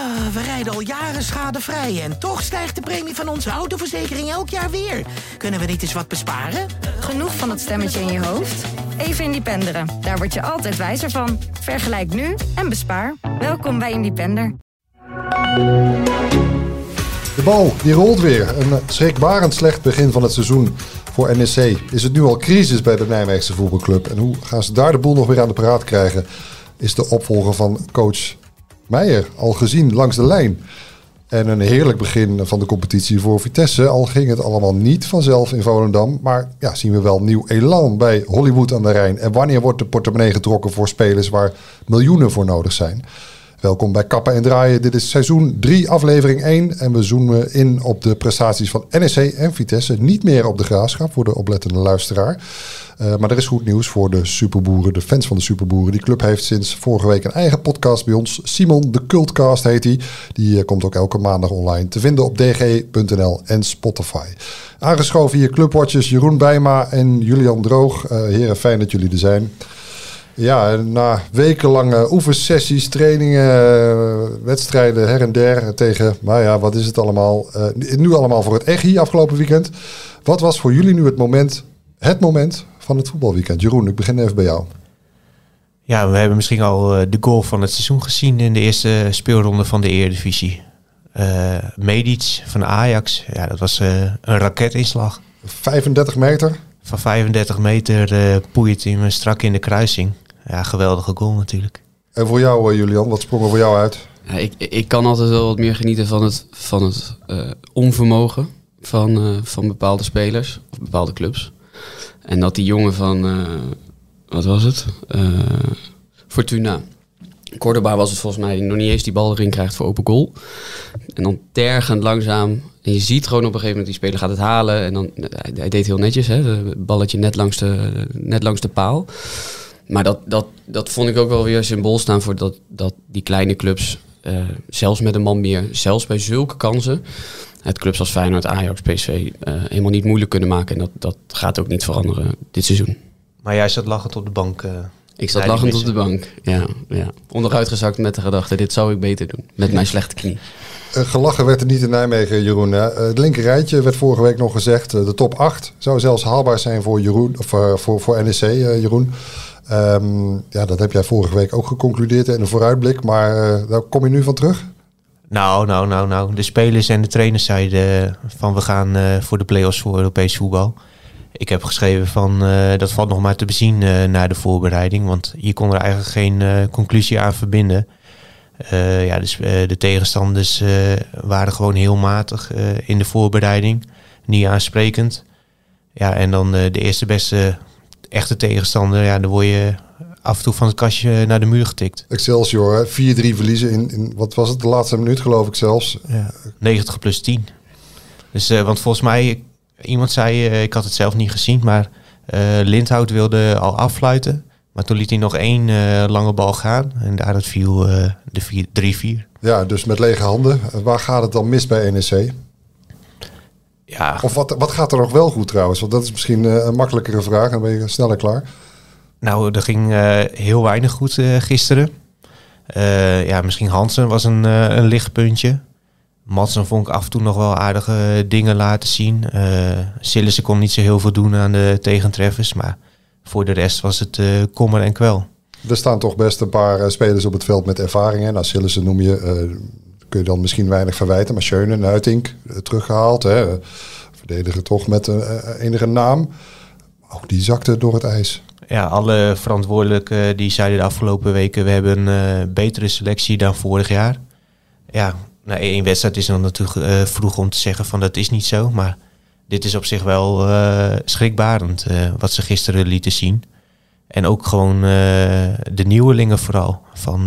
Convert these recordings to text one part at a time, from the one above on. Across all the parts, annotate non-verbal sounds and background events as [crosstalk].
Ah, we rijden al jaren schadevrij en toch stijgt de premie van onze autoverzekering elk jaar weer. Kunnen we niet eens wat besparen? Genoeg van dat stemmetje in je hoofd? Even Independeren. Daar word je altijd wijzer van. Vergelijk nu en bespaar. Welkom bij Independer. De bal, die rolt weer. Een schrikbarend slecht begin van het seizoen voor NEC. Is het nu al crisis bij de Nijmeegse voetbalclub? En hoe gaan ze daar de boel nog weer aan de praat krijgen? Is de opvolger van coach Meijer al gezien langs de lijn? En een heerlijk begin van de competitie voor Vitesse. Al ging het allemaal niet vanzelf in Volendam. Maar ja, zien we wel nieuw elan bij Hollywood aan de Rijn. En wanneer wordt de portemonnee getrokken voor spelers waar miljoenen voor nodig zijn? Welkom bij Kappen en Draaien. Dit is seizoen 3, aflevering 1. En we zoomen in op de prestaties van NEC en Vitesse. Niet meer op de graafschap voor de oplettende luisteraar. Uh, maar er is goed nieuws voor de superboeren, de fans van de superboeren. Die club heeft sinds vorige week een eigen podcast bij ons. Simon, de Cultcast heet hij. Die. uh, komt ook elke maandag online te vinden op dg.nl en Spotify. Aangeschoven hier Clubwatchers Jeroen Bijma en Julian Droog. Uh, heren, fijn dat jullie er zijn. Ja, na wekenlange oefensessies, trainingen, wedstrijden her en der tegen, maar ja, wat is het allemaal? Uh, nu allemaal voor het EGI afgelopen weekend. Wat was voor jullie nu het moment, het moment van het voetbalweekend? Jeroen, ik begin even bij jou. Ja, we hebben misschien al uh, de goal van het seizoen gezien in de eerste speelronde van de Eredivisie. Uh, Medic van Ajax, ja, dat was een raketinslag. 35 meter? Van 35 meter uh, poeit hij me strak in de kruising. Ja, geweldige goal natuurlijk. En voor jou, uh, Julian, wat sprong er voor jou uit? Ja, ik, ik kan altijd wel wat meer genieten van het, van het uh, onvermogen van, van bepaalde spelers of bepaalde clubs. En dat die jongen van, wat was het? Fortuna. Cordoba was het volgens mij nog niet eens die bal erin krijgt voor open goal. En dan tergend langzaam. En je ziet gewoon op een gegeven moment die speler gaat het halen. En dan, hij deed heel netjes, hè, het balletje net langs de, net langs de paal. Maar dat, dat, dat vond ik ook wel weer symbool staan voor dat, dat die kleine clubs, uh, zelfs met een man meer, zelfs bij zulke kansen, het clubs als Feyenoord, Ajax, PSV uh, helemaal niet moeilijk kunnen maken. En dat, dat gaat ook niet veranderen dit seizoen. Maar jij zat lachend op de bank. Uh, ik zat lachend op de bank, ja, ja. Onderuitgezakt met de gedachte, dit zou ik beter doen, met mijn slechte knie. Uh, gelachen werd er niet in Nijmegen, Jeroen. Uh, het linker rijtje werd vorige week nog gezegd. Uh, de top 8 zou zelfs haalbaar zijn voor, Jeroen, of, voor, voor NEC, Jeroen. Um, ja, dat heb jij vorige week ook geconcludeerd in een vooruitblik. Maar daar kom je nu van terug? Nou, nou, nou, nou. De spelers en de trainers zeiden van we gaan voor de play-offs voor Europees voetbal. Ik heb geschreven van dat valt nog maar te bezien na de voorbereiding. Want je kon er eigenlijk geen conclusie aan verbinden. Ja, dus, de tegenstanders waren gewoon heel matig in de voorbereiding. Niet aansprekend. Ja, en dan de eerste beste echte tegenstander, ja, dan word je af en toe van het kastje naar de muur getikt. Excelsior, 4-3 verliezen in, in, wat was het, de laatste minuut geloof ik zelfs. Ja, 90 plus 10. Dus, want volgens mij, iemand zei, ik had het zelf niet gezien, maar Lindhout wilde al affluiten. Maar toen liet hij nog één uh, lange bal gaan. En daaruit viel uh, de 3-4. Ja, dus met lege handen. Waar gaat het dan mis bij NEC? Ja. Of wat, wat gaat er nog wel goed trouwens? Want dat is misschien uh, een makkelijkere vraag. Dan ben je sneller klaar. Nou, er ging heel weinig goed gisteren. ja, misschien Hansen was een, een lichtpuntje. Madsen vond ik af en toe nog wel aardige dingen laten zien. Uh, Sillissen kon niet zo heel veel doen aan de tegentreffers. Maar voor de rest was het kommer en kwel. Er staan toch best een paar spelers op het veld met ervaring. Nou, Sillissen noem je, kun je dan misschien weinig verwijten. Maar Schöne, Nuitink, teruggehaald. Hè. Verdedigen toch met een enige naam. Ook die zakte door het ijs. Ja, alle verantwoordelijken die zeiden de afgelopen weken... we hebben een betere selectie dan vorig jaar. Ja, nou, één wedstrijd is dan natuurlijk vroeg om te zeggen van dat is niet zo. Maar dit is op zich wel schrikbarend wat ze gisteren lieten zien. En ook gewoon uh, de nieuwelingen vooral. Van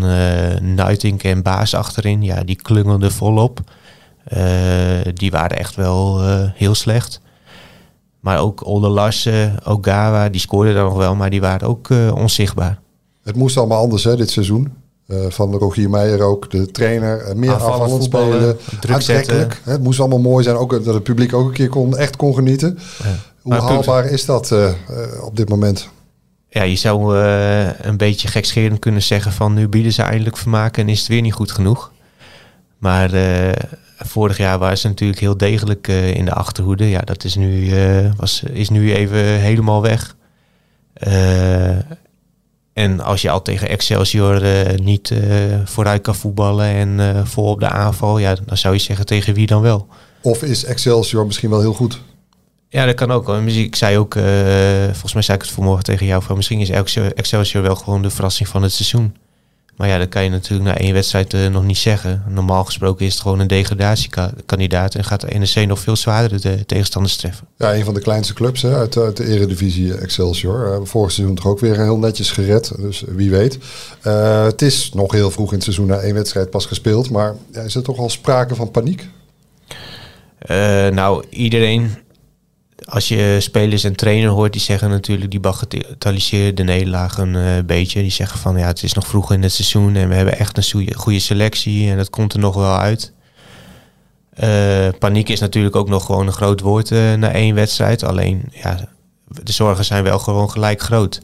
Nuitink en Baas achterin. Ja, die klungelden volop. die waren echt wel heel slecht. Maar ook Olle Larsen, ook Gawa, die scoorden dan nog wel. Maar die waren ook onzichtbaar. Het moest allemaal anders hè, dit seizoen. Uh, van Rogier Meijer ook, de trainer, uh, meer afvallend spelen, aantrekkelijk. Het moest allemaal mooi zijn, ook dat het publiek ook een keer kon, echt kon genieten. Ja. Hoe haalbaar is dat uh, op dit moment? Ja, je zou een beetje gekscherend kunnen zeggen van nu bieden ze eindelijk vermaken en is het weer niet goed genoeg. Maar eh, vorig jaar waren ze natuurlijk heel degelijk eh, in de achterhoede. Ja, dat is nu, eh, was, is nu even helemaal weg. Eh, en als je al tegen Excelsior eh, niet eh, vooruit kan voetballen en eh, vol op de aanval, ja, dan zou je zeggen tegen wie dan wel. Of is Excelsior misschien wel heel goed? Ja, dat kan ook. Ik zei ook, eh, volgens mij zei ik het vanmorgen tegen jou, van misschien is Excelsior- Excelsior wel gewoon de verrassing van het seizoen. Maar ja, dat kan je natuurlijk na één wedstrijd eh, nog niet zeggen. Normaal gesproken is het gewoon een degradatiekandidaat en gaat de NEC nog veel zwaardere de tegenstanders treffen. Ja, een van de kleinste clubs hè, uit, uit de eredivisie Excelsior. Uh, vorig seizoen toch ook weer heel netjes gered, dus wie weet. Uh, het is nog heel vroeg in het seizoen na één wedstrijd pas gespeeld. Maar ja, is er toch al sprake van paniek? Nou, iedereen, als je spelers en trainer hoort, die zeggen natuurlijk, die bagatelliseren de nederlaag een uh, beetje. Die zeggen van, ja, het is nog vroeg in het seizoen en we hebben echt een goede selectie en dat komt er nog wel uit. Uh, paniek is natuurlijk ook nog gewoon een groot woord uh, na één wedstrijd. Alleen, ja, de zorgen zijn wel gewoon gelijk groot.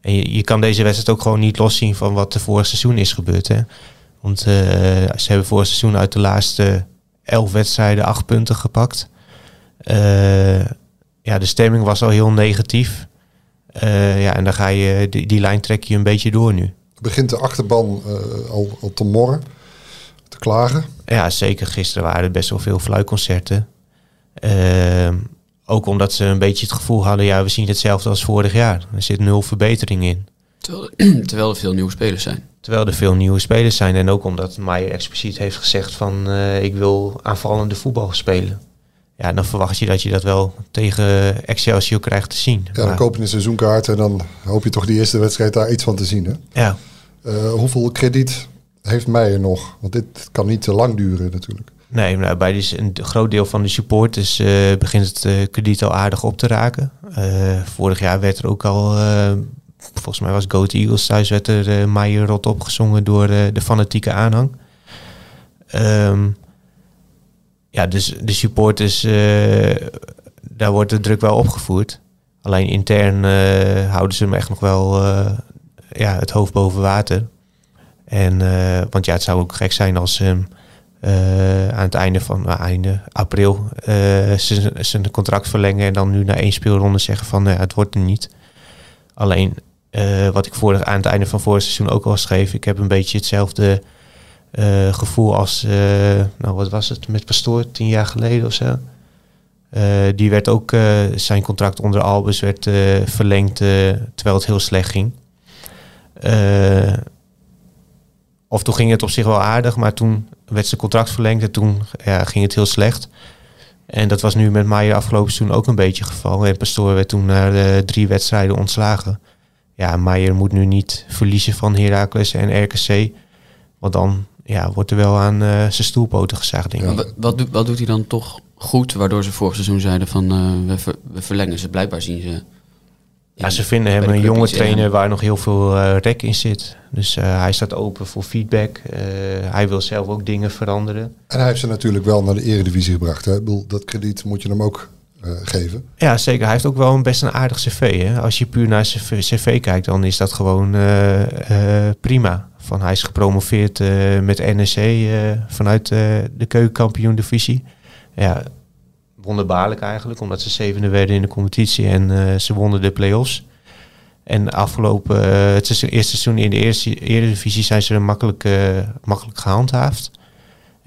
En je, je kan deze wedstrijd ook gewoon niet loszien van wat er vorig seizoen is gebeurd. Hè? Want ze hebben vorig seizoen uit de laatste elf wedstrijden acht punten gepakt. Ja, de stemming was al heel negatief. Uh, ja, en dan ga je, die, die lijn trek je een beetje door nu. Begint de achterban uh, al, al te morren, te klagen? Ja, zeker. Gisteren waren er best wel veel fluitconcerten. Uh, ook omdat ze een beetje het gevoel hadden, ja, we zien hetzelfde als vorig jaar. Er zit nul verbetering in. Terwijl, [clears throat] terwijl er veel nieuwe spelers zijn. Terwijl er veel nieuwe spelers zijn. En ook omdat Maier expliciet heeft gezegd van uh, ik wil aanvallende voetbal spelen. Ja, dan verwacht je dat je dat wel tegen Excelsior krijgt te zien. Ja, dan maar, koop je een seizoenkaart en dan hoop je toch die eerste wedstrijd daar iets van te zien. Hè? Ja. Uh, hoeveel krediet heeft Meijer nog? Want dit kan niet te lang duren natuurlijk. Nee, nou, bij die, een groot deel van de supporters uh, begint het uh, krediet al aardig op te raken. vorig jaar werd er ook al volgens mij was Goat Eagles thuis, werd er Maier rot opgezongen door de fanatieke aanhang. Um, ja, dus de supporters, uh, daar wordt de druk wel opgevoerd. Alleen intern houden ze hem echt nog wel ja, het hoofd boven water. En, want ja, het zou ook gek zijn als hem aan het einde van nou, einde april zijn contract verlengen en dan nu na één speelronde zeggen van het wordt er niet. Alleen wat ik vorig, aan het einde van vorig seizoen ook al schreef. Ik heb een beetje hetzelfde uh, gevoel als, uh, nou wat was het, met Pastoor tien jaar geleden of zo. die werd ook, zijn contract onder Albus werd verlengd terwijl het heel slecht ging. of toen ging het op zich wel aardig, maar toen werd zijn contract verlengd en toen ging het heel slecht. En dat was nu met Maier afgelopen seizoen ook een beetje het geval. En Pastoor werd toen na drie wedstrijden ontslagen ja, Meijer moet nu niet verliezen van Heracles en RKC. Want dan ja, wordt er wel aan uh, zijn stoelpoten gezaagd, denk ik. Ja. Wat, wat, doet, wat doet hij dan toch goed, waardoor ze vorig seizoen zeiden van uh, we, ver, we, verlengen ze. Blijkbaar zien ze... Ja, ze vinden hem een jonge trainer in. waar nog heel veel uh, rek in zit. Dus hij staat open voor feedback. hij wil zelf ook dingen veranderen. En hij heeft ze natuurlijk wel naar de eredivisie gebracht. Hè? Ik bedoel, dat krediet moet je hem ook uh, geven. Ja, zeker. Hij heeft ook wel een best een aardig cv. Hè? Als je puur naar zijn cv kijkt, dan is dat gewoon uh, uh, prima. Van, hij is gepromoveerd met NEC vanuit de keukenkampioen divisie. Ja, wonderbaarlijk eigenlijk, omdat ze zevende werden in de competitie en ze wonnen de play-offs. En afgelopen, het eerste seizoen in de eerste eredivisie zijn ze makkelijk, makkelijk gehandhaafd.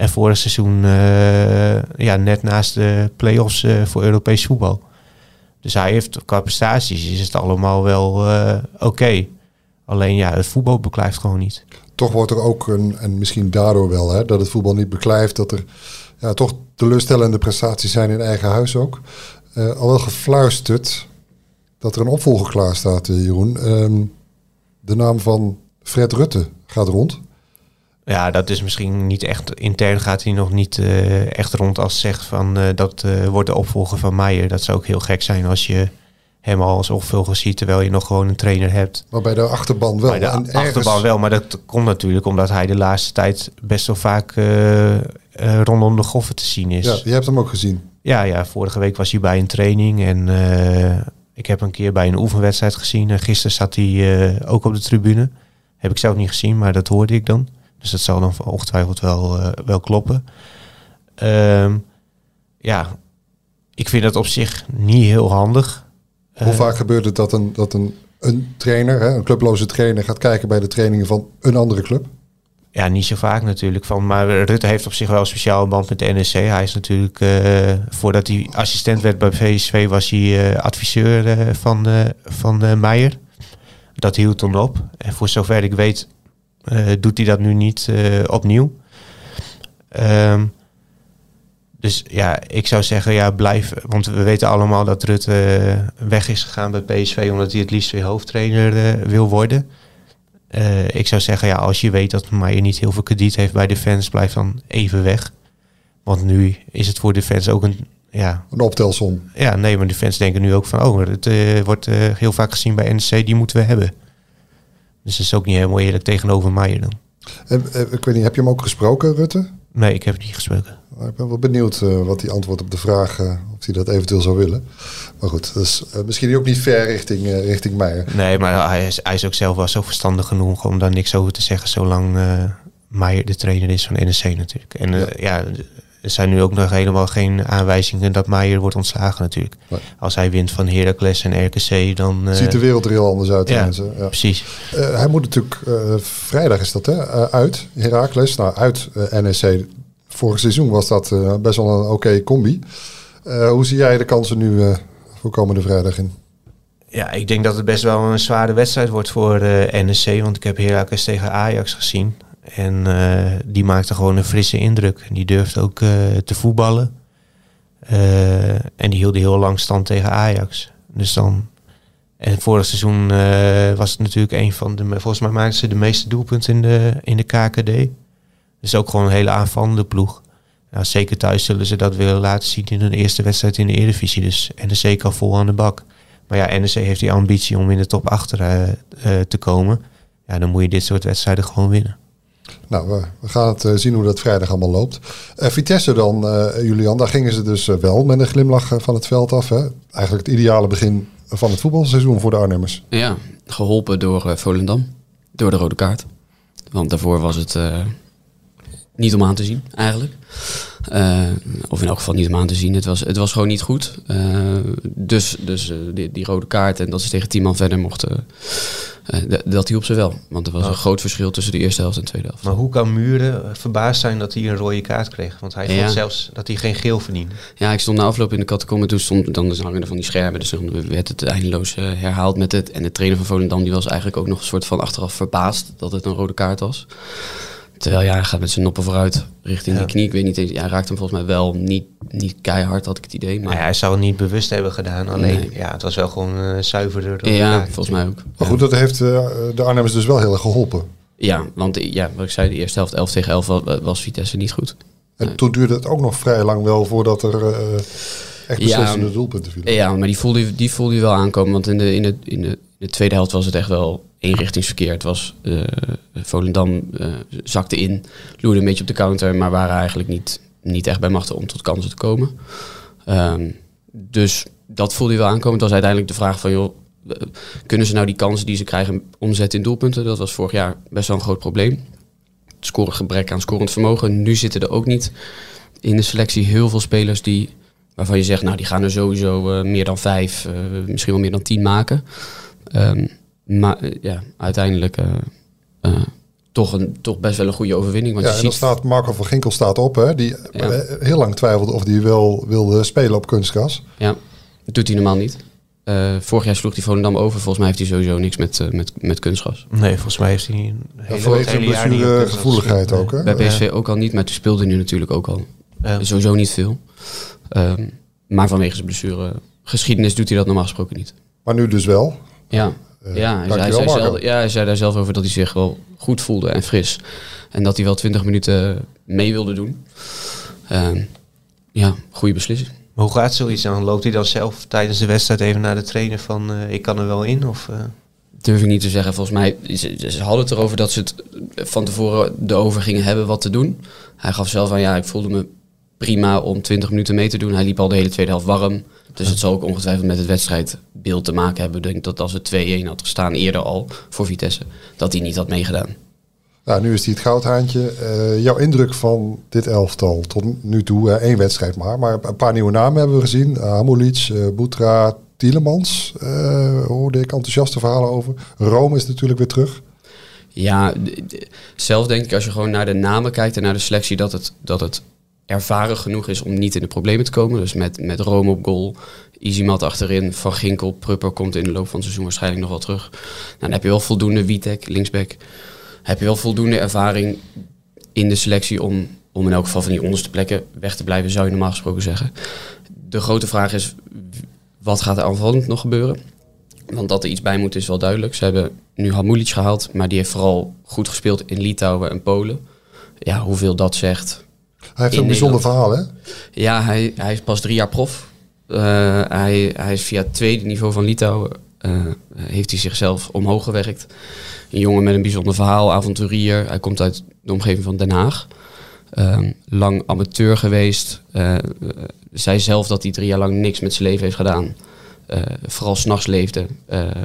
En vorig seizoen uh, ja, net naast de play-offs uh, voor Europees voetbal. Dus hij heeft qua prestaties is het allemaal wel uh, oké. Alleen ja, het voetbal beklijft gewoon niet. Toch wordt er ook, een, en misschien daardoor wel, hè, dat het voetbal niet beklijft. Dat er ja, toch teleurstellende prestaties zijn in eigen huis ook. al wel gefluisterd dat er een opvolger klaar staat, Jeroen. Um, de naam van Fred Rutte gaat rond. Ja, dat is misschien niet echt intern gaat hij nog niet uh, echt rond als zegt van uh, dat uh, wordt de opvolger van Meijer. Dat zou ook heel gek zijn als je hem al als opvolger ziet terwijl je nog gewoon een trainer hebt. Maar bij de achterban wel. Bij de en achterban ergens... wel, maar dat komt natuurlijk omdat hij de laatste tijd best wel vaak rondom de goffen te zien is. Ja, je hebt hem ook gezien. Ja, ja vorige week was hij bij een training en ik heb een keer bij een oefenwedstrijd gezien. En gisteren zat hij ook op de tribune. Heb ik zelf niet gezien, maar dat hoorde ik dan. Dus dat zal dan ongetwijfeld wel, eh, wel kloppen. Ehm, ja, ik vind dat op zich niet heel handig. Hoe Eh, vaak gebeurt het dat een, dat een, een trainer, hè, een clubloze trainer, gaat kijken bij de trainingen van een andere club? Ja, niet zo vaak natuurlijk. Van, maar Rutte heeft op zich wel een speciale band met de NEC. Hij is natuurlijk, eh, voordat hij assistent werd bij VSV, was hij adviseur eh, van, van Meijer. Dat hield toen op. En voor zover ik weet, doet hij dat nu niet eh, opnieuw. Ehm, dus ja, ik zou zeggen, ja, blijf. Want we weten allemaal dat Rutte eh, weg is gegaan bij PSV, omdat hij het liefst weer hoofdtrainer eh, wil worden. Eh, ik zou zeggen, ja, als je weet dat Meijer niet heel veel krediet heeft bij de fans, blijf dan even weg. Want nu is het voor de fans ook een. Ja, Een optelsom. ja nee, maar de fans denken nu ook van, oh, het eh, wordt eh, heel vaak gezien bij NEC, die moeten we hebben. Dus dat is ook niet helemaal eerlijk tegenover Meijer dan. En, ik weet niet, heb je hem ook gesproken, Rutte? Nee, ik heb het niet gesproken. Nou, Ik ben wel benieuwd eh, wat hij antwoordt op de vraag eh, of hij dat eventueel zou willen. Maar goed, dat is eh, misschien ook niet ver richting, richting Meijer. Nee, maar hij is, hij is ook zelf wel zo verstandig genoeg om daar niks over te zeggen, zolang Meijer de trainer is van NEC natuurlijk. En ja. Er zijn nu ook nog helemaal geen aanwijzingen dat Meijer wordt ontslagen natuurlijk. Nee. Als hij wint van Heracles en RKC, dan... eh, Ziet de wereld er heel anders uit. ja, mensen. Ja. precies. Eh, hij moet natuurlijk, eh, vrijdag is dat hè, uit, Heracles, nou uit NEC. Vorig seizoen was dat best wel een oké combi. Hoe zie jij de kansen nu voor komende vrijdag in? Ja, ik denk dat het best wel een zware wedstrijd wordt voor NEC. Want ik heb Heracles tegen Ajax gezien. En eh, die maakte gewoon een frisse indruk. Die durfde ook eh, te voetballen. Eh, en die hielden heel lang stand tegen Ajax. Dus dan... En vorig seizoen was het natuurlijk een van de... Volgens mij maakten ze de meeste doelpunten in de, in de KKD. Dus ook gewoon een hele aanvallende ploeg. Nou, zeker thuis zullen ze dat willen laten zien in hun eerste wedstrijd in de Eredivisie. Dus NEC kan vol aan de bak. Maar ja, NEC heeft die ambitie om in de top achter te komen. Ja, dan moet je dit soort wedstrijden gewoon winnen. Nou, we, gaan het eh, zien hoe dat vrijdag allemaal loopt. Eh, Vitesse dan, eh, Julian, daar gingen ze dus wel met een glimlach van het veld af. Hè? Eigenlijk het ideale begin van het voetbalseizoen voor de Arnhemmers. Ja, geholpen door Volendam. Door de rode kaart. Want daarvoor was het niet om aan te zien, eigenlijk. Eh, of in elk geval niet om aan te zien. Het was, het was gewoon niet goed. Eh, dus dus eh, die, die rode kaart en dat ze tegen tien man verder mochten... dat hielp ze wel. Want er was een groot verschil tussen de eerste helft en de tweede helft. Maar hoe kan Muren verbaasd zijn dat hij een rode kaart kreeg? Want hij Ja. vond zelfs dat hij geen geel verdiende. Ja, ik stond na afloop in de catacombe. en Toen stond dan hangen er van die schermen. Dus dan werd het eindeloos herhaald met het. En de trainer van Volendam die was eigenlijk ook nog een soort van achteraf verbaasd dat het een rode kaart was. Terwijl ja, hij gaat met zijn noppen vooruit richting Ja. die knie. Ik weet niet, eens- ja, hij raakt hem volgens mij wel niet, niet keihard, had ik het idee. Maar hij zou het niet bewust hebben gedaan. Alleen, Nee. ja, het was wel gewoon een zuiverde rode ja, volgens mij ook. Maar Ja. goed, dat heeft eh, de Arnhemmers dus wel heel erg geholpen. Ja, want eh, ja, wat ik zei, de eerste helft 11 tegen 11 was, was Vitesse niet goed. En Nee. toen duurde het ook nog vrij lang wel voordat er eh, echt Ja, beslissende doelpunten vielen. Ja, maar die voelde, je- die voelde je wel aankomen. Want in de, in, de, in, de, in de tweede helft was het echt wel eenrichtingsverkeer. Het was, eh, Volendam eh, zakte in, loerde een beetje op de counter... maar waren eigenlijk niet, niet echt bij machten om tot kansen te komen. Ehm, dus dat voelde je wel aankomen. Het was uiteindelijk de vraag van... joh, eh, kunnen ze nou die kansen die ze krijgen omzetten in doelpunten? Dat was vorig jaar best wel een groot probleem. Het scoren gebrek aan scorend vermogen. Nu zitten er ook niet in de selectie heel veel spelers die waarvan je zegt, nou die gaan er sowieso meer dan vijf, misschien wel meer dan tien maken. Ehm, maar eh, ja, uiteindelijk eh, eh, toch, een, toch best wel een goede overwinning. Want Ja, je en dan ziet, staat Marco van Ginkel staat op, hè, die Ja. heel lang twijfelde of hij wel wilde spelen op kunstgras. ja, dat doet hij normaal niet. Eh, vorig jaar sloeg hij Volendam over. Volgens mij heeft hij sowieso niks met, eh, met, met kunstgras. Nee, volgens mij heeft hij een Ja, hele, hele jaar niet gespeeld. ook. Hè? Bij PSV ook al niet, maar toen speelde hij nu natuurlijk ook al. Ja. Sowieso niet veel. Ehm, maar vanwege zijn blessure geschiedenis doet hij dat normaal gesproken niet. Maar nu dus wel. Ja, ja, hij, zei Marco. zelf, ja, hij zei daar zelf over dat hij zich wel goed voelde en fris. En dat hij wel 20 minuten mee wilde doen. Ehm, ja, goede beslissing. Maar hoe gaat zoiets dan? Loopt hij dan zelf tijdens de wedstrijd even naar de trainer van eh, ik kan er wel in? Of, eh? Durf ik niet te zeggen. Volgens mij, ze, ze hadden het erover dat ze het van tevoren erover gingen hebben wat te doen. Hij gaf zelf aan, ja, ik voelde me prima om 20 minuten mee te doen. Hij liep al de hele tweede helft warm. Dus het zal ook ongetwijfeld met het wedstrijdbeeld te maken hebben. Ik denk dat als het 2-1 had gestaan eerder al voor Vitesse, dat hij niet had meegedaan. Ja, nu is hij het goudhaantje. Eh, jouw indruk van dit elftal tot nu toe, uh, één wedstrijd maar, maar een paar nieuwe namen hebben we gezien. Uh, Hamulic, uh, Boetra, Tielemans. hoorde ik enthousiaste verhalen over. Rome is natuurlijk weer terug. Ja, zelf denk ik als je gewoon naar de namen kijkt en naar de selectie, dat het, dat het ervaren genoeg is om niet in de problemen te komen. Dus met, met Rome op goal, Easymat achterin, Van Ginkel, Prupper komt in de loop van het seizoen waarschijnlijk nog wel terug. Nou, dan heb je wel voldoende Witek, linksback. Heb je wel voldoende ervaring in de selectie om, om in elk geval van die onderste plekken weg te blijven, zou je normaal gesproken zeggen. De grote vraag is, wat gaat er aanvallend nog gebeuren? Want dat er iets bij moet is wel duidelijk. Ze hebben nu Hamulic gehaald, maar die heeft vooral goed gespeeld in Litouwen en Polen. Ja, hoeveel dat zegt. Hij heeft een bijzonder verhaal, hè? Ja, hij, hij is pas drie jaar prof. Uh, hij, hij is via het tweede niveau van Litouwen. Uh, heeft hij zichzelf omhoog gewerkt. Een jongen met een bijzonder verhaal, avonturier. Hij komt uit de omgeving van Den Haag. Uh, lang amateur geweest. Uh, zei zelf dat hij drie jaar lang niks met zijn leven heeft gedaan. Vooral s'nachts leefde.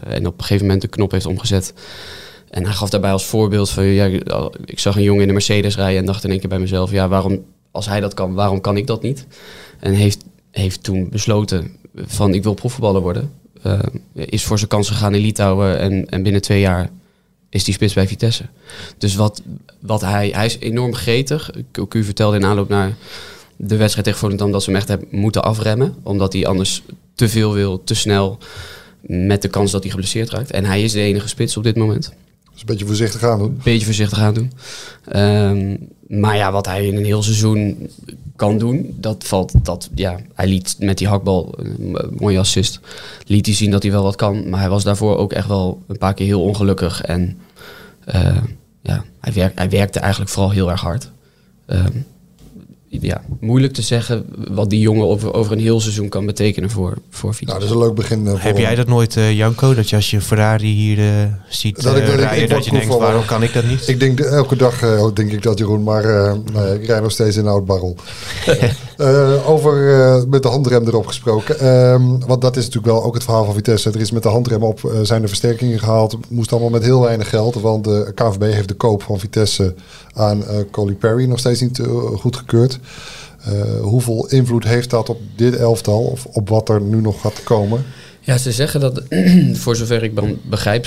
en op een gegeven moment de knop heeft omgezet. En hij gaf daarbij als voorbeeld van... Ja, ik zag een jongen in de Mercedes rijden en dacht in één keer bij mezelf... Ja, waarom, als hij dat kan, waarom kan ik dat niet? En heeft, heeft toen besloten van ik wil profvoetballer worden. is voor zijn kans gegaan in Litouwen en, en binnen twee jaar is die spits bij Vitesse. Dus wat, wat hij, hij is enorm gretig. Ik, u vertelde in aanloop naar de wedstrijd tegen Volendam dat ze hem echt hebben moeten afremmen. Omdat hij anders te veel wil, te snel, met de kans dat hij geblesseerd raakt. En hij is de enige spits op dit moment. Dus een beetje voorzichtig aan doen. Beetje voorzichtig aan doen. Um, maar ja, wat hij in een heel seizoen kan doen, dat valt. Dat, ja, hij liet met die hakbal, een mooie assist, liet hij zien dat hij wel wat kan. Maar hij was daarvoor ook echt wel een paar keer heel ongelukkig. En uh, ja, hij, hij werkte eigenlijk vooral heel erg hard. Um, ja, moeilijk te zeggen wat die jongen over, over een heel seizoen kan betekenen voor, voor Vitesse. Nou, dat is een leuk begin. Uh, Heb jij dat nooit, uh, Janko, dat je als je Ferrari hier uh, ziet dat ik, dat rijden, ik, dat je denkt, waarom kan ik dat niet? Ik denk elke dag denk ik dat, Jeroen, maar nou, ik rij nog steeds in een oud barrel. [laughs] over met de handrem erop gesproken. Um, want dat is natuurlijk wel ook het verhaal van Vitesse. Er is met de handrem op zijn er versterkingen gehaald. Moest allemaal met heel weinig geld, want de KVB heeft de koop van Vitesse aan uh, Coley Perry nog steeds niet uh, Uh, hoeveel invloed heeft dat op dit elftal of op wat er nu nog gaat komen? Ja, ze zeggen dat, [clears throat] voor zover ik begrijp,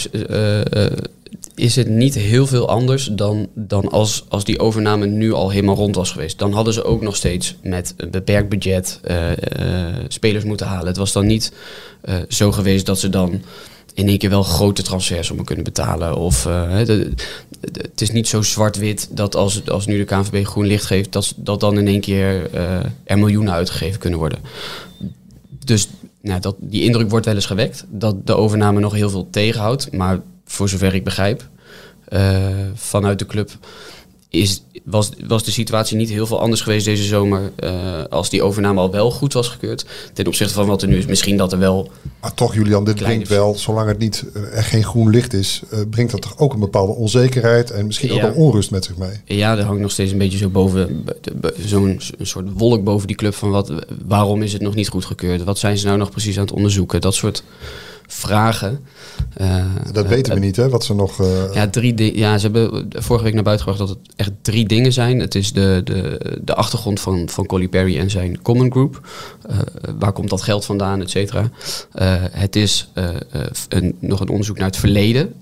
is het niet heel veel anders dan, dan als, als die overname nu al helemaal rond was geweest. Dan hadden ze ook nog steeds met een beperkt budget spelers moeten halen. Het was dan niet zo geweest dat ze dan in één keer wel grote transfers om kunnen betalen. Of uh, het is niet zo zwart-wit dat als, als nu de KNVB groen licht geeft, dat, dat dan in één keer uh, er miljoenen uitgegeven kunnen worden. Dus nou, dat, die indruk wordt wel eens gewekt dat de overname nog heel veel tegenhoudt. Maar voor zover ik begrijp, uh, vanuit de club is, was, was de situatie niet heel veel anders geweest deze zomer uh, als die overname al wel goed was gekeurd. Ten opzichte van wat er nu is. Misschien dat er wel. Maar toch, Julian, dit brengt wel, zolang het niet er geen groen licht is, uh, brengt dat toch ook een bepaalde onzekerheid en misschien ja. ook wel onrust met zich mee. Ja, er hangt nog steeds een beetje zo boven, zo'n soort wolk boven die club van wat, waarom is het nog niet goed gekeurd? Wat zijn ze nou nog precies aan het onderzoeken? Dat soort vragen. Uh, dat weten we niet, hè? Wat ze nog. Uh... Ja, drie ja, ze hebben vorige week naar buiten gebracht dat het echt drie dingen zijn. Het is de, de, de achtergrond van, van Colly Perry en zijn Common Group. Uh, waar komt dat geld vandaan, et cetera. het is een, nog een onderzoek naar het verleden.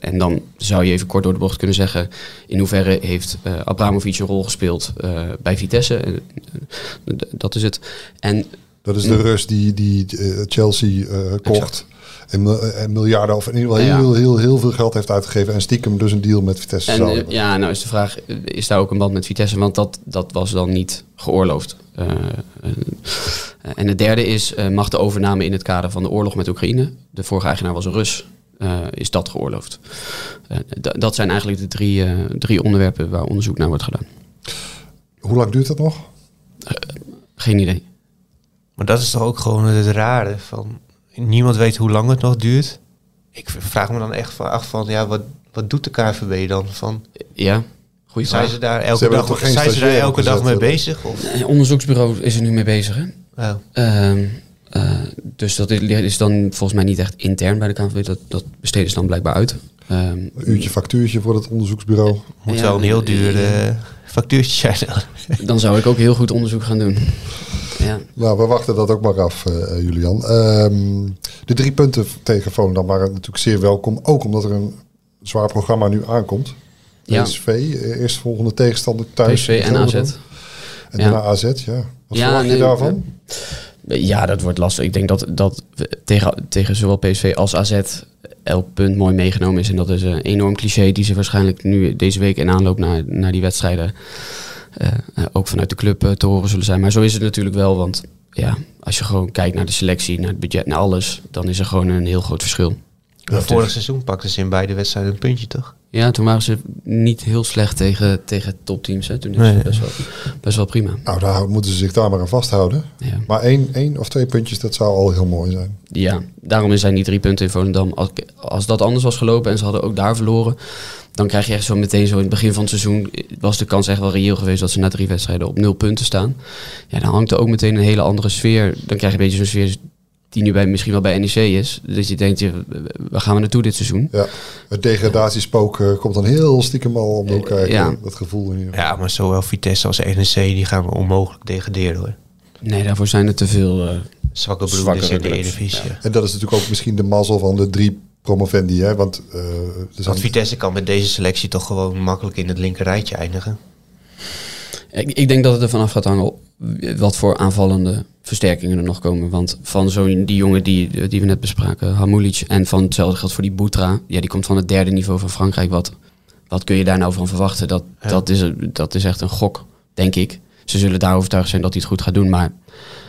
en dan zou je even kort door de bocht kunnen zeggen: in hoeverre heeft Abramovic een rol gespeeld bij Vitesse? dat is het. En dat is de Rus die, die Chelsea kocht. En, en, miljarden of in ieder geval heel, heel, heel, veel geld heeft uitgegeven. En stiekem dus een deal met Vitesse en, uh, Ja, nou is de vraag, is daar ook een band met Vitesse? Want dat, dat was dan niet geoorloofd. Uh, en het derde is, mag de overname in het kader van de oorlog met Oekraïne, de vorige eigenaar was een Rus, is dat geoorloofd? dat zijn eigenlijk de drie, drie onderwerpen waar onderzoek naar wordt gedaan. Hoe lang duurt dat nog? geen idee. Maar dat is toch ook gewoon het rare van niemand weet hoe lang het nog duurt. Ik vraag me dan echt van af van, ja, wat, wat doet de KVB dan? Van, ja, goede Zijn ze daar elke dag, zijn ze daar elke dag mee bezig? Of? Een onderzoeksbureau is er nu mee bezig, hè? Oh. Um, uh, dus dat is dan volgens mij niet echt intern bij de KNVB. Dat, dat besteden ze dan blijkbaar uit. Ehm, Een uurtje factuurtje voor het onderzoeksbureau. Moet Ja, wel een heel eh, duur eh, eh, factuurtje zijn. dan zou ik ook heel goed onderzoek gaan doen. Ja, Nou, we wachten dat ook maar af, eh, eh, Julian. Ehm, de drie punten tegen Volendam waren natuurlijk zeer welkom. Ook omdat er een zwaar programma nu aankomt. Ja. PSV, eh, eerst volgende tegenstander thuis. PSV en. AZ. En Ja. daarna AZ, ja. Wat Ja, verwacht je nee, daarvan? Ja, dat wordt lastig. Ik denk dat, dat tegen, tegen zowel PSV als AZ elk punt mooi meegenomen is. En dat is een enorm cliché die ze waarschijnlijk nu deze week in aanloop naar, naar die wedstrijden ook vanuit de club eh, te horen zullen zijn. Maar zo is het natuurlijk wel, want ja, als je gewoon kijkt naar de selectie, naar het budget, naar alles, dan is er gewoon een heel groot verschil. Vorig seizoen pakten ze in beide wedstrijden een puntje, toch? Ja, toen waren ze niet heel slecht tegen, tegen topteams. Hè. Toen is Nee. het best wel, best wel prima. Nou, daar moeten ze zich daar maar aan vasthouden. Ja. Maar één, één of twee puntjes, dat zou al heel mooi zijn. Ja, daarom zijn die drie punten in Volendam. Als, als dat anders was gelopen en ze hadden ook daar verloren, dan krijg je echt zo meteen zo in het begin van het seizoen was de kans echt wel reëel geweest dat ze na drie wedstrijden op nul punten staan. Ja, dan hangt er ook meteen een hele andere sfeer. Dan krijg je een beetje zo'n sfeer die nu bij, misschien wel bij NEC is. Dus je denkt, je, waar gaan we naartoe dit seizoen? Ja, het degradatiespook eh, komt dan heel stiekem al om de hoek kijken. ja. Dat gevoel geval. Ja, maar zowel Vitesse als NEC die gaan we onmogelijk degraderen hoor. Nee, daarvoor zijn er te veel. eh, Zwakke broeders in de Eredivisie. ja. En dat is natuurlijk ook misschien de mazzel van de drie promovendi. Hè? Want, eh, er zijn- Want Vitesse kan met deze selectie toch gewoon makkelijk in het linker rijtje eindigen. Ik, ik denk dat het ervan af gaat hangen wat voor aanvallende versterkingen er nog komen. Want van zo'n die jongen die, die we net bespraken, Hamulic, en van hetzelfde geldt voor die Boutra. Ja, die komt van het derde niveau van Frankrijk. Wat, wat kun je daar nou van verwachten? Dat, Ja. dat, is, dat is echt een gok, denk ik. Ze zullen daar overtuigd zijn dat hij het goed gaat doen. Maar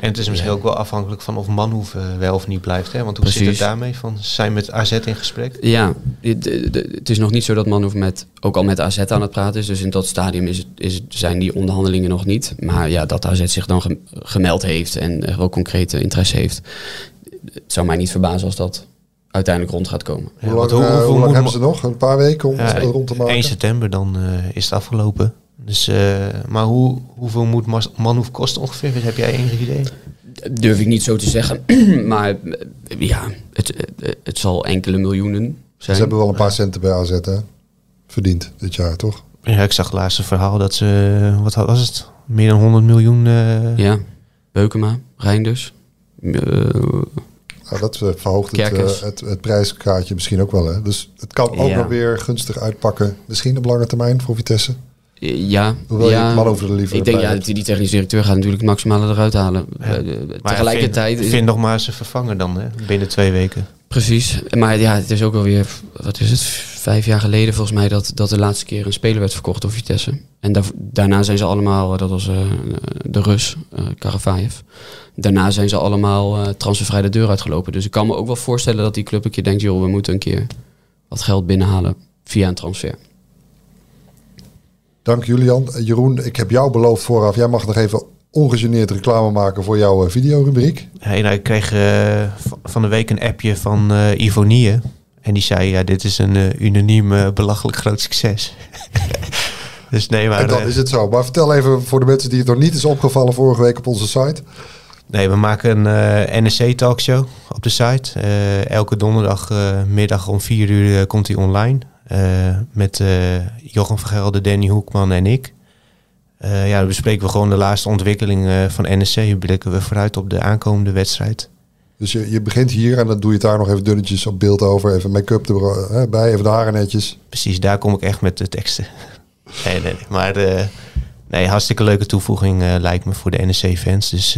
En het is misschien ook wel afhankelijk van of Manhoeven wel of niet blijft. Hè? Want hoe zit het daarmee? Van, zijn met AZ in gesprek? ja, het, is nog niet zo dat Manhoef met, ook al met AZ aan het praten is. Dus in dat stadium is het, is het, zijn die onderhandelingen nog niet. Maar ja, dat AZ zich dan gem- gemeld heeft en er wel concrete interesse heeft. Het zou mij niet verbazen als dat uiteindelijk rond gaat komen. hoe lang, hoe- eh, hoe lang hebben ze nog? Een paar weken om Ja, het rond te maken? 1 september dan eh, is het afgelopen. Dus, eh, maar hoe, hoeveel moet Manhoef kosten ongeveer? Heb jij enig idee? Durf ik niet zo te zeggen. [clears throat] maar eh, ja, het, het, het zal enkele miljoenen Ze zijn. hebben wel een paar centen bij AZ hè? verdiend dit jaar, toch? Ja, ik zag het laatste verhaal dat ze, wat was het? Meer dan 100 miljoen. eh, Ja, Beukema, Reinders. Eh, Nou, dat eh, verhoogt het, eh, het, het prijskaartje misschien ook wel. Hè? Dus het kan ook Ja. wel weer gunstig uitpakken. Misschien op lange termijn voor Vitesse. Ja, Hoewel je ja, het man over de liever Ik denk ja, die technisch directeur gaat natuurlijk het maximale eruit halen. Ja. Eh, maar tegelijkertijd Vind, vind nog maar ze vervangen dan, hè? binnen twee weken. Precies. Maar ja, het is ook alweer, wat is het, vijf jaar geleden volgens mij dat, dat de laatste keer een speler werd verkocht door Vitesse. En daar, daarna zijn ze allemaal, eh, dat was eh, de Rus, eh Karavaev. Daarna zijn ze allemaal eh transfervrij de deur uitgelopen. Dus ik kan me ook wel voorstellen dat die club een keer denkt, joh, we moeten een keer wat geld binnenhalen via een transfer. Dank Julian. Eh, Jeroen, ik heb jou beloofd vooraf. Jij mag nog even ongegeneerd reclame maken voor jouw eh, videorubriek. Hey, nou, ik kreeg eh, van de week een appje van eh Ivonie. En die zei, ja, dit is een unaniem belachelijk groot succes. [laughs] dus nee, maar... en dan is het zo. Maar vertel even voor de mensen die het nog niet is opgevallen vorige week op onze site. Nee, we maken een eh NSC talkshow op de site. Elke donderdagmiddag middag om vier uur komt hij online. Eh, met eh, Jochem van Gelder, Danny Hoekman en ik. Eh, ja, dan bespreken we gewoon de laatste ontwikkelingen van NSC. Blikken we vooruit op de aankomende wedstrijd. Dus je, je begint hier en dan doe je het daar nog even dunnetjes op beeld over. Even make-up erbij, even de haren netjes. Precies, daar kom ik echt met de teksten. nee, nee, nee. Maar nee, hartstikke leuke toevoeging lijkt me voor de NSC-fans. Dus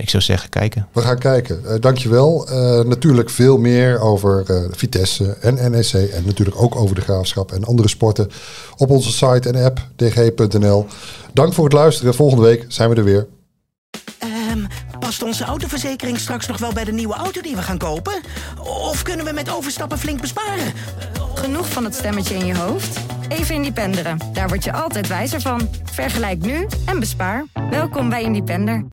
ik zou zeggen, kijken. We gaan kijken. Eh dankjewel. Eh natuurlijk veel meer over eh, Vitesse en NEC. En natuurlijk ook over de graafschap en andere sporten. Op onze site en app dg.nl. Dank voor het luisteren. Volgende week zijn we er weer. Ehm, past onze autoverzekering straks nog wel bij de nieuwe auto die we gaan kopen? Of kunnen we met overstappen flink besparen? Genoeg van het stemmetje in je hoofd? Even Independeren. Daar word je altijd wijzer van. Vergelijk nu en bespaar. Welkom bij Independer.